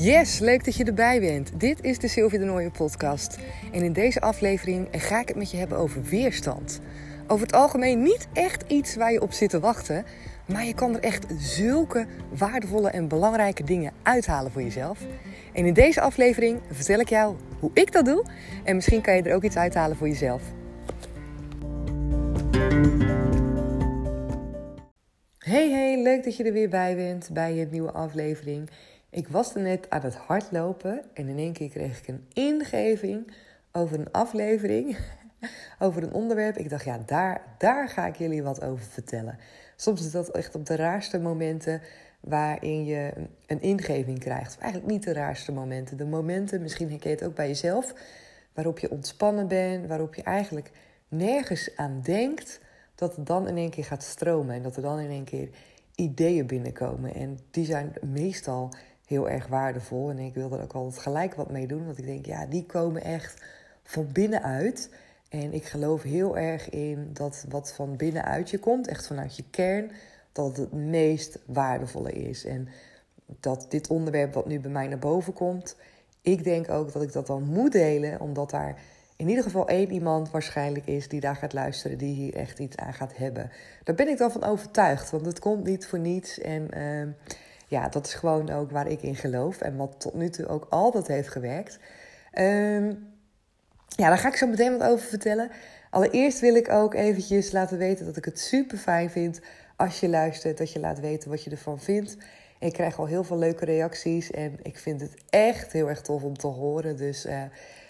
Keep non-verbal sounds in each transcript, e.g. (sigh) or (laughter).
Yes, leuk dat je erbij bent. Dit is de Sylvie de Nooie podcast. En in deze aflevering ga ik het met je hebben over weerstand. Over het algemeen niet echt iets waar je op zit te wachten. Maar je kan er echt zulke waardevolle en belangrijke dingen uithalen voor jezelf. En in deze aflevering vertel ik jou hoe ik dat doe. En misschien kan je er ook iets uithalen voor jezelf. Hey hey, leuk dat je er weer bij bent bij een nieuwe aflevering. Ik was er net aan het hardlopen en in één keer kreeg ik een ingeving over een aflevering, (laughs) over een onderwerp. Ik dacht, ja, daar, daar ga ik jullie wat over vertellen. Soms is dat echt op de raarste momenten waarin je een ingeving krijgt. eigenlijk niet de raarste momenten. De momenten, misschien herken je het ook bij jezelf, waarop je ontspannen bent, waarop je eigenlijk nergens aan denkt, dat het dan in één keer gaat stromen en dat er dan in één keer ideeën binnenkomen. En die zijn meestal heel erg waardevol. En ik wil er ook altijd gelijk wat mee doen. Want ik denk, ja, die komen echt van binnenuit. En ik geloof heel erg in dat wat van binnenuit je komt, echt vanuit je kern, dat het meest waardevolle is. En dat dit onderwerp wat nu bij mij naar boven komt, ik denk ook dat ik dat dan moet delen, omdat daar in ieder geval één iemand waarschijnlijk is die daar gaat luisteren, die hier echt iets aan gaat hebben. Daar ben ik dan van overtuigd, want het komt niet voor niets. En uh, ja, dat is gewoon ook waar ik in geloof en wat tot nu toe ook altijd heeft gewerkt. Um, ja, daar ga ik zo meteen wat over vertellen. Allereerst wil ik ook eventjes laten weten dat ik het super fijn vind als je luistert, dat je laat weten wat je ervan vindt. Ik krijg al heel veel leuke reacties en ik vind het echt heel erg tof om te horen. Dus uh,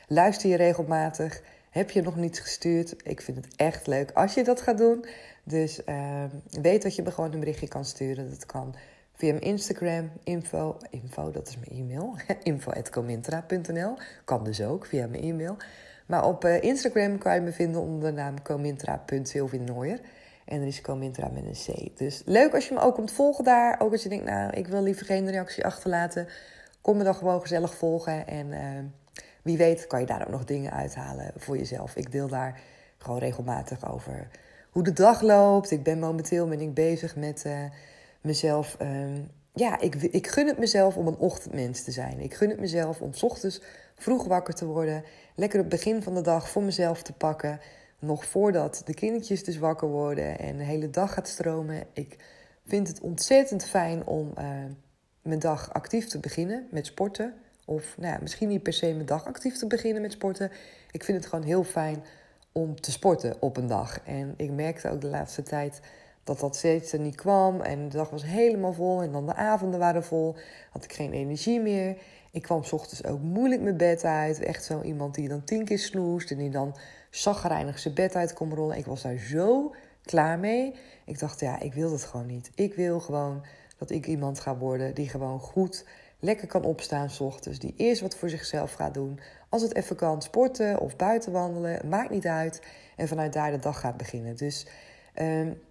luister je regelmatig. Heb je nog niets gestuurd? Ik vind het echt leuk als je dat gaat doen. Dus uh, weet dat je me gewoon een berichtje kan sturen. Dat kan via mijn Instagram, info, info dat is mijn e-mail, (laughs) info.comintra.nl. Kan dus ook via mijn e-mail. Maar op uh, Instagram kan je me vinden onder de naam comintra.sylvinooier. En er is Comintra met een C. Dus leuk als je me ook komt volgen daar. Ook als je denkt, nou, ik wil liever geen reactie achterlaten. Kom me dan gewoon gezellig volgen. En uh, wie weet kan je daar ook nog dingen uithalen voor jezelf. Ik deel daar gewoon regelmatig over hoe de dag loopt. Ik ben momenteel ben ik bezig met... Uh, mezelf. Uh, ja, ik, ik gun het mezelf om een ochtendmens te zijn. Ik gun het mezelf om ochtends vroeg wakker te worden. Lekker het begin van de dag voor mezelf te pakken. Nog voordat de kindertjes dus wakker worden en de hele dag gaat stromen. Ik vind het ontzettend fijn om uh, mijn dag actief te beginnen met sporten. Of nou ja, misschien niet per se mijn dag actief te beginnen met sporten. Ik vind het gewoon heel fijn om te sporten op een dag. En ik merkte ook de laatste tijd dat dat steeds niet kwam. En de dag was helemaal vol. En dan de avonden waren vol. Had ik geen energie meer. Ik kwam s ochtends ook moeilijk mijn bed uit. Echt zo iemand die dan tien keer snoest. En die dan zagrijnig zijn bed uit kon rollen. Ik was daar zo klaar mee. Ik dacht, ja, ik wil dat gewoon niet. Ik wil gewoon dat ik iemand ga worden die gewoon goed lekker kan opstaan s ochtends. Die eerst wat voor zichzelf gaat doen. Als het even kan, sporten of buiten wandelen. Maakt niet uit. En vanuit daar de dag gaat beginnen. Dus... Um,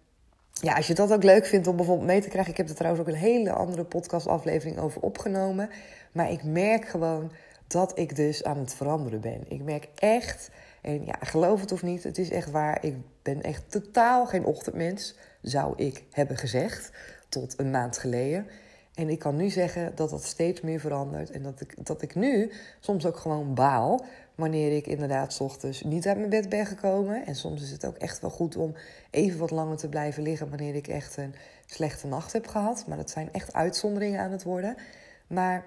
ja, als je dat ook leuk vindt om bijvoorbeeld mee te krijgen. Ik heb er trouwens ook een hele andere podcastaflevering over opgenomen. Maar ik merk gewoon dat ik dus aan het veranderen ben. Ik merk echt, en ja, geloof het of niet, het is echt waar. Ik ben echt totaal geen ochtendmens, zou ik hebben gezegd, tot een maand geleden. En ik kan nu zeggen dat dat steeds meer verandert. En dat ik, dat ik nu soms ook gewoon baal wanneer ik inderdaad ochtends niet uit mijn bed ben gekomen. En soms is het ook echt wel goed om even wat langer te blijven liggen wanneer ik echt een slechte nacht heb gehad. Maar dat zijn echt uitzonderingen aan het worden. Maar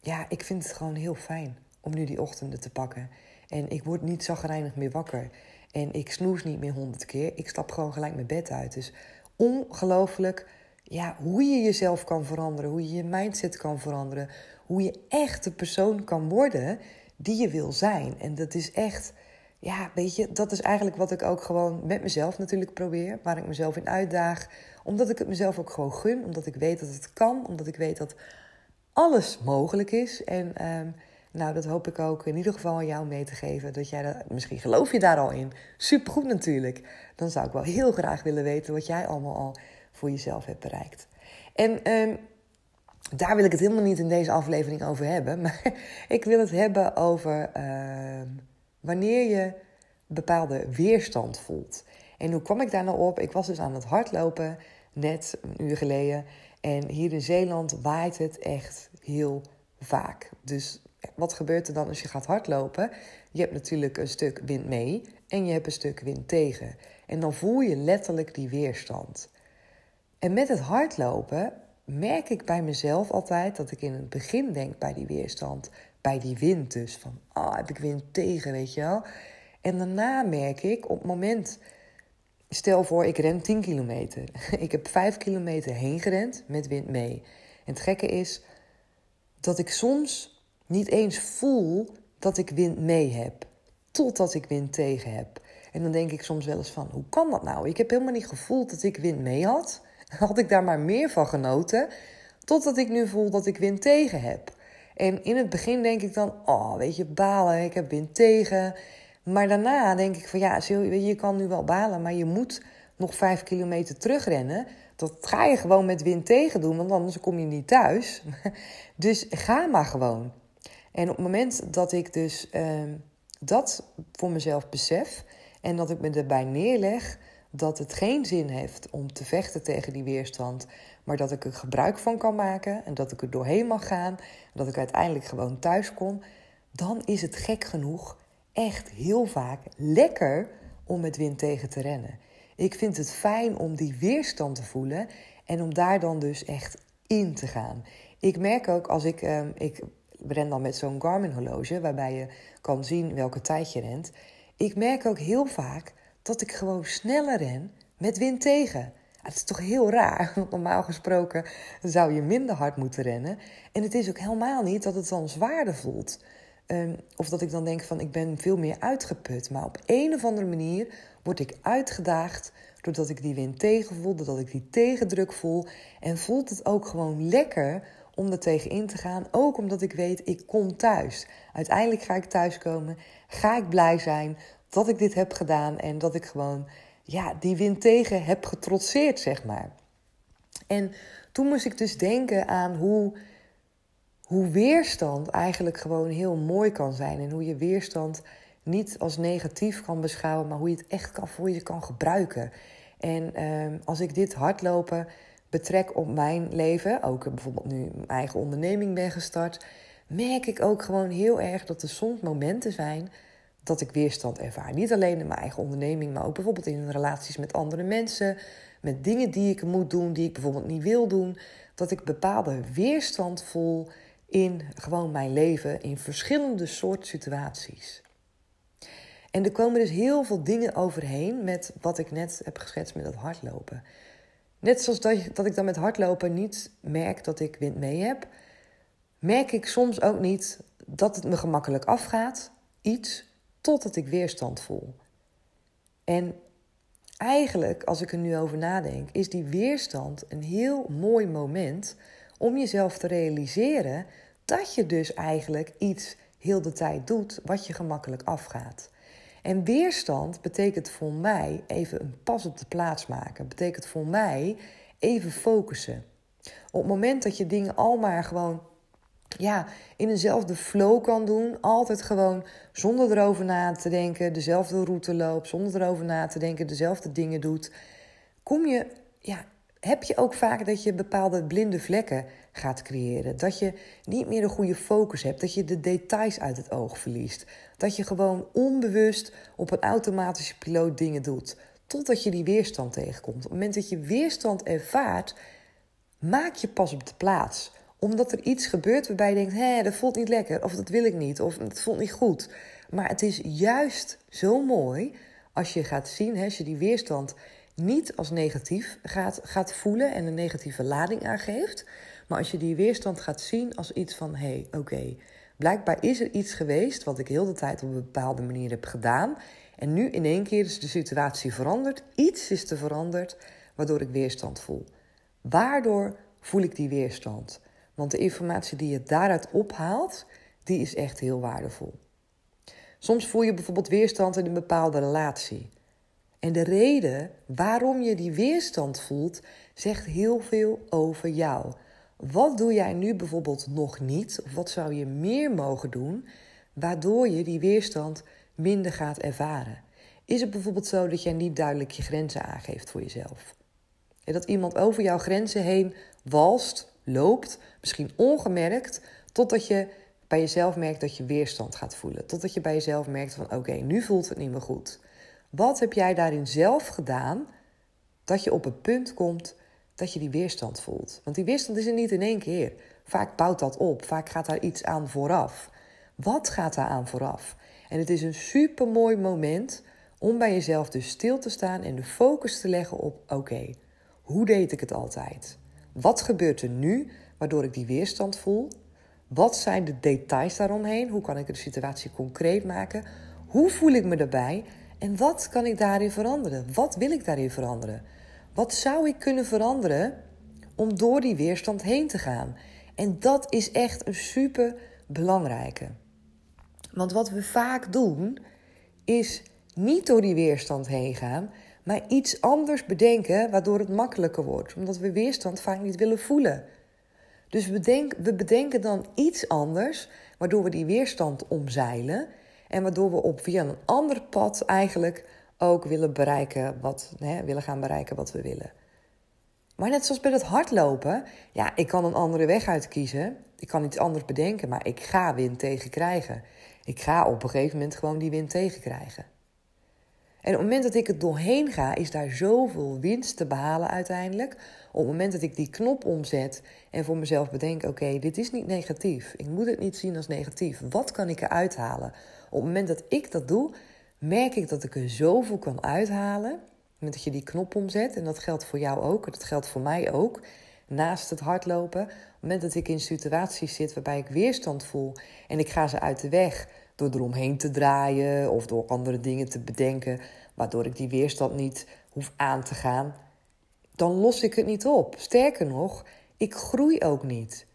ja, ik vind het gewoon heel fijn om nu die ochtenden te pakken. En ik word niet zagrijnig meer wakker. En ik snoes niet meer honderd keer. Ik stap gewoon gelijk mijn bed uit. Dus ongelooflijk ja, hoe je jezelf kan veranderen. Hoe je je mindset kan veranderen. Hoe je echt de persoon kan worden die je wil zijn. En dat is echt, ja, weet je, dat is eigenlijk wat ik ook gewoon met mezelf natuurlijk probeer. Waar ik mezelf in uitdaag. Omdat ik het mezelf ook gewoon gun. Omdat ik weet dat het kan. Omdat ik weet dat alles mogelijk is. En uh, nou, dat hoop ik ook in ieder geval aan jou mee te geven. Dat jij dat, misschien geloof je daar al in. Supergoed natuurlijk. Dan zou ik wel heel graag willen weten wat jij allemaal al voor jezelf hebt bereikt. En uh, daar wil ik het helemaal niet in deze aflevering over hebben. (laughs) Maar ik wil het hebben over uh, wanneer je bepaalde weerstand voelt. En hoe kwam ik daar nou op? Ik was dus aan het hardlopen, net een uur geleden. En hier in Zeeland waait het echt heel vaak. Dus wat gebeurt er dan als je gaat hardlopen? Je hebt natuurlijk een stuk wind mee en je hebt een stuk wind tegen. En dan voel je letterlijk die weerstand. En met het hardlopen merk ik bij mezelf altijd dat ik in het begin denk bij die weerstand, bij die wind dus, van ah, heb ik wind tegen, weet je wel. En daarna merk ik op het moment, stel voor ik ren 10 kilometer. (laughs) Ik heb 5 kilometer heen gerend met wind mee. En het gekke is dat ik soms niet eens voel dat ik wind mee heb, totdat ik wind tegen heb. En dan denk ik soms wel eens van, hoe kan dat nou? Ik heb helemaal niet gevoeld dat ik wind mee had. Had ik daar maar meer van genoten, totdat ik nu voel dat ik wind tegen heb. En in het begin denk ik dan, oh, weet je, balen, ik heb wind tegen. Maar daarna denk ik van, ja, je kan nu wel balen, maar je moet nog vijf kilometer terugrennen. Dat ga je gewoon met wind tegen doen, want anders kom je niet thuis. (laughs) Dus ga maar gewoon. En op het moment dat ik dus ehm, dat voor mezelf besef en dat ik me erbij neerleg dat het geen zin heeft om te vechten tegen die weerstand, maar dat ik er gebruik van kan maken en dat ik er doorheen mag gaan dat ik uiteindelijk gewoon thuis kom, dan is het gek genoeg echt heel vaak lekker om met wind tegen te rennen. Ik vind het fijn om die weerstand te voelen en om daar dan dus echt in te gaan. Ik merk ook als ik, um, ik ren dan met zo'n Garmin horloge waarbij je kan zien welke tijd je rent. Ik merk ook heel vaak dat ik gewoon sneller ren met wind tegen. Het is toch heel raar, (laughs) want normaal gesproken zou je minder hard moeten rennen. En het is ook helemaal niet dat het dan zwaarder voelt. Um, of dat ik dan denk van ik ben veel meer uitgeput. Maar op een of andere manier word ik uitgedaagd doordat ik die wind tegenvoel, doordat ik die tegendruk voel. En voelt het ook gewoon lekker om er tegen in te gaan. Ook omdat ik weet, ik kom thuis. Uiteindelijk ga ik thuiskomen, ga ik blij zijn dat ik dit heb gedaan en dat ik gewoon ja, die wind tegen heb getrotseerd, zeg maar. En toen moest ik dus denken aan hoe, hoe weerstand eigenlijk gewoon heel mooi kan zijn. En hoe je weerstand niet als negatief kan beschouwen, maar hoe je het echt kan, voor je kan gebruiken. En ehm, als ik dit hardlopen betrek op mijn leven, ook bijvoorbeeld nu mijn eigen onderneming ben gestart, merk ik ook gewoon heel erg dat er soms momenten zijn dat ik weerstand ervaar. Niet alleen in mijn eigen onderneming, maar ook bijvoorbeeld in relaties met andere mensen, met dingen die ik moet doen, die ik bijvoorbeeld niet wil doen, dat ik bepaalde weerstand voel in gewoon mijn leven in verschillende soorten situaties. En er komen dus heel veel dingen overheen met wat ik net heb geschetst met dat hardlopen. Net zoals dat, dat ik dan met hardlopen niet merk dat ik wind mee heb, merk ik soms ook niet dat het me gemakkelijk afgaat, iets, totdat ik weerstand voel. En eigenlijk, als ik er nu over nadenk, is die weerstand een heel mooi moment om jezelf te realiseren dat je dus eigenlijk iets heel de tijd doet wat je gemakkelijk afgaat. En weerstand betekent voor mij even een pas op de plaats maken. Betekent voor mij even focussen. Op het moment dat je dingen al maar gewoon ja, in eenzelfde flow kan doen. Altijd gewoon zonder erover na te denken, dezelfde route loopt, zonder erover na te denken, dezelfde dingen doet. Kom je, ja, heb je ook vaak dat je bepaalde blinde vlekken gaat creëren. Dat je niet meer een goede focus hebt. Dat je de details uit het oog verliest. Dat je gewoon onbewust op een automatische piloot dingen doet. Totdat je die weerstand tegenkomt. Op het moment dat je weerstand ervaart, maak je pas op de plaats omdat er iets gebeurt waarbij je denkt: hé, dat voelt niet lekker, of dat wil ik niet, of het voelt niet goed. Maar het is juist zo mooi als je gaat zien, hè, als je die weerstand niet als negatief gaat, gaat voelen en een negatieve lading aangeeft. Maar als je die weerstand gaat zien als iets van: hé, hey, oké, blijkbaar is er iets geweest wat ik heel de tijd op een bepaalde manier heb gedaan. En nu in één keer is de situatie veranderd. Iets is er veranderd waardoor ik weerstand voel. Waardoor voel ik die weerstand? Want de informatie die je daaruit ophaalt, die is echt heel waardevol. Soms voel je bijvoorbeeld weerstand in een bepaalde relatie. En de reden waarom je die weerstand voelt, zegt heel veel over jou. Wat doe jij nu bijvoorbeeld nog niet? Of wat zou je meer mogen doen, waardoor je die weerstand minder gaat ervaren? Is het bijvoorbeeld zo dat jij niet duidelijk je grenzen aangeeft voor jezelf? En dat iemand over jouw grenzen heen walst loopt, misschien ongemerkt, Totdat je bij jezelf merkt dat je weerstand gaat voelen. Totdat je bij jezelf merkt van oké, nu voelt het niet meer goed. Wat heb jij daarin zelf gedaan dat je op het punt komt dat je die weerstand voelt? Want die weerstand is er niet in één keer. Vaak bouwt dat op, vaak gaat daar iets aan vooraf. Wat gaat daar aan vooraf? En het is een super mooi moment om bij jezelf dus stil te staan en de focus te leggen op: oké, hoe deed ik het altijd? Wat gebeurt er nu waardoor ik die weerstand voel? Wat zijn de details daaromheen? Hoe kan ik de situatie concreet maken? Hoe voel ik me daarbij? En wat kan ik daarin veranderen? Wat wil ik daarin veranderen? Wat zou ik kunnen veranderen om door die weerstand heen te gaan? En dat is echt een super belangrijke. Want wat we vaak doen, is niet door die weerstand heen gaan, maar iets anders bedenken waardoor het makkelijker wordt. Omdat we weerstand vaak niet willen voelen. Dus we, bedenken, we bedenken dan iets anders, waardoor we die weerstand omzeilen. En waardoor we op via een ander pad eigenlijk ook willen bereiken wat, hè, willen gaan bereiken wat we willen. Maar net zoals bij het hardlopen, ja, ik kan een andere weg uitkiezen. Ik kan iets anders bedenken, maar ik ga wind tegen krijgen. Ik ga op een gegeven moment gewoon die wind tegenkrijgen. En op het moment dat ik het doorheen ga, is daar zoveel winst te behalen uiteindelijk. Op het moment dat ik die knop omzet en voor mezelf bedenk: oké, dit is niet negatief. Ik moet het niet zien als negatief. Wat kan ik eruit halen? Op het moment dat ik dat doe, merk ik dat ik er zoveel kan uithalen. Op het moment dat je die knop omzet, en dat geldt voor jou ook, dat geldt voor mij ook, naast het hardlopen. Op het moment dat ik in situaties zit waarbij ik weerstand voel en ik ga ze uit de weg door eromheen te draaien of door andere dingen te bedenken, waardoor ik die weerstand niet hoef aan te gaan, dan los ik het niet op. Sterker nog, ik groei ook niet.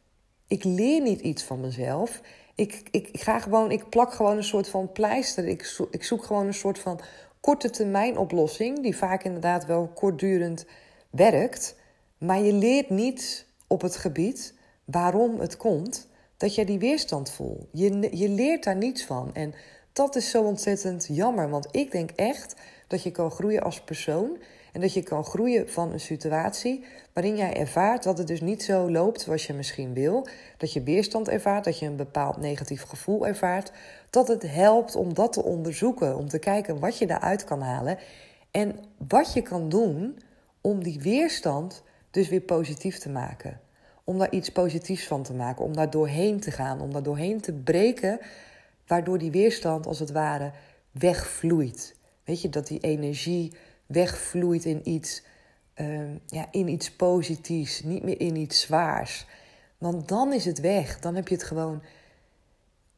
Ik leer niet iets van mezelf. Ik, ik, ik ga gewoon, ik plak gewoon een soort van pleister. Ik, ik zoek gewoon een soort van korte termijn oplossing, die vaak inderdaad wel kortdurend werkt. Maar je leert niet op het gebied waarom het komt dat jij die weerstand voelt. Je, je leert daar niets van. En dat is zo ontzettend jammer, want ik denk echt dat je kan groeien als persoon. En dat je kan groeien van een situatie waarin jij ervaart dat het dus niet zo loopt zoals je misschien wil. Dat je weerstand ervaart, dat je een bepaald negatief gevoel ervaart. Dat het helpt om dat te onderzoeken, om te kijken wat je daaruit kan halen. En wat je kan doen om die weerstand dus weer positief te maken om daar iets positiefs van te maken, om daar doorheen te gaan, om daar doorheen te breken, waardoor die weerstand als het ware wegvloeit. Weet je, dat die energie wegvloeit in iets, uh, ja, in iets positiefs, niet meer in iets zwaars. Want dan is het weg, dan heb je het gewoon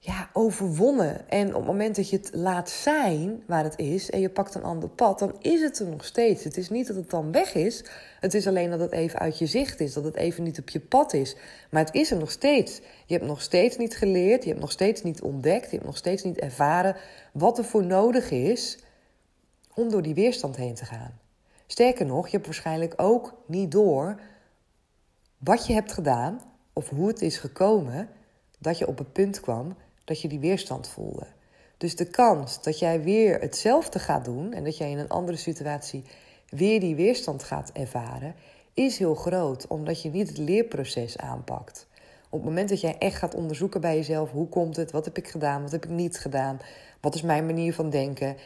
ja, overwonnen. En op het moment dat je het laat zijn waar het is en je pakt een ander pad, dan is het er nog steeds. Het is niet dat het dan weg is. Het is alleen dat het even uit je zicht is, dat het even niet op je pad is. Maar het is er nog steeds. Je hebt nog steeds niet geleerd, je hebt nog steeds niet ontdekt, je hebt nog steeds niet ervaren wat er voor nodig is om door die weerstand heen te gaan. Sterker nog, je hebt waarschijnlijk ook niet door wat je hebt gedaan of hoe het is gekomen dat je op het punt kwam dat je die weerstand voelde. Dus de kans dat jij weer hetzelfde gaat doen en dat jij in een andere situatie weer die weerstand gaat ervaren, is heel groot, omdat je niet het leerproces aanpakt. Op het moment dat jij echt gaat onderzoeken bij jezelf: hoe komt het, wat heb ik gedaan, wat heb ik niet gedaan, wat is mijn manier van denken,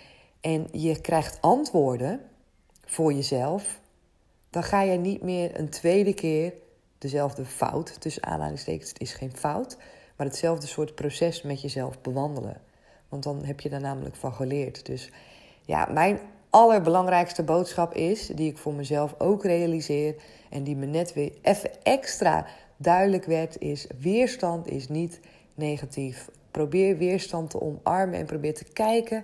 en je krijgt antwoorden voor jezelf, dan ga je niet meer een tweede keer dezelfde fout, tussen aanhalingstekens, het is geen fout, maar hetzelfde soort proces met jezelf bewandelen. Want dan heb je daar namelijk van geleerd. Dus ja, mijn allerbelangrijkste boodschap is, die ik voor mezelf ook realiseer en die me net weer even extra duidelijk werd, is weerstand is niet negatief. Probeer weerstand te omarmen en probeer te kijken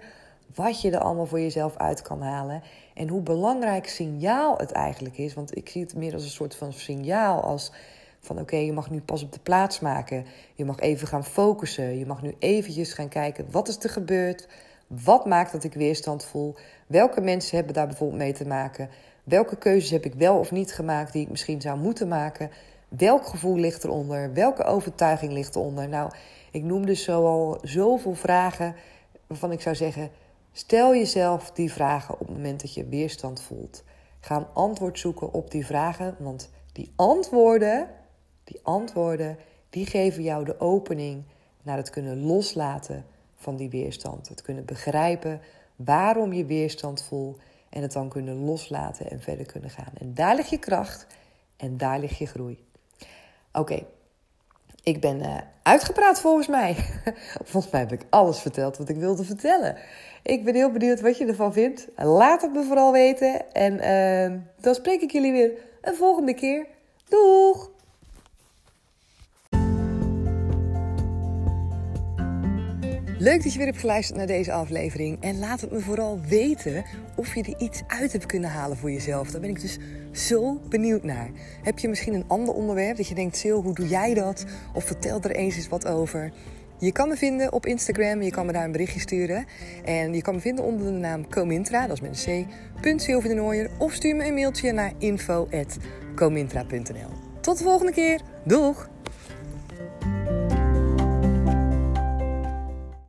wat je er allemaal voor jezelf uit kan halen. En hoe belangrijk signaal het eigenlijk is. Want ik zie het meer als een soort van signaal. Als van oké, je mag nu pas op de plaats maken. Je mag even gaan focussen. Je mag nu eventjes gaan kijken wat is er gebeurd. Wat maakt dat ik weerstand voel? Welke mensen hebben daar bijvoorbeeld mee te maken? Welke keuzes heb ik wel of niet gemaakt die ik misschien zou moeten maken? Welk gevoel ligt eronder? Welke overtuiging ligt eronder? Nou, ik noemde zo al zoveel vragen waarvan ik zou zeggen: stel jezelf die vragen op het moment dat je weerstand voelt. Ga een antwoord zoeken op die vragen, want die antwoorden die antwoorden, die geven jou de opening naar het kunnen loslaten van die weerstand. Het kunnen begrijpen waarom je weerstand voelt en het dan kunnen loslaten en verder kunnen gaan. En daar ligt je kracht en daar ligt je groei. Oké, ik ben uh, uitgepraat volgens mij. (laughs) volgens mij heb ik alles verteld wat ik wilde vertellen. Ik ben heel benieuwd wat je ervan vindt. Laat het me vooral weten. En uh, dan spreek ik jullie weer een volgende keer. Doeg! Leuk dat je weer hebt geluisterd naar deze aflevering. En laat het me vooral weten of je er iets uit hebt kunnen halen voor jezelf. Daar ben ik dus zo benieuwd naar. Heb je misschien een ander onderwerp dat je denkt, Sil, hoe doe jij dat? Of vertel er eens eens wat over. Je kan me vinden op Instagram. Je kan me daar een berichtje sturen. En je kan me vinden onder de naam Comintra, dat is met een c. Nooier. Of stuur me een mailtje naar info.comintra.nl. Tot de volgende keer. Doeg!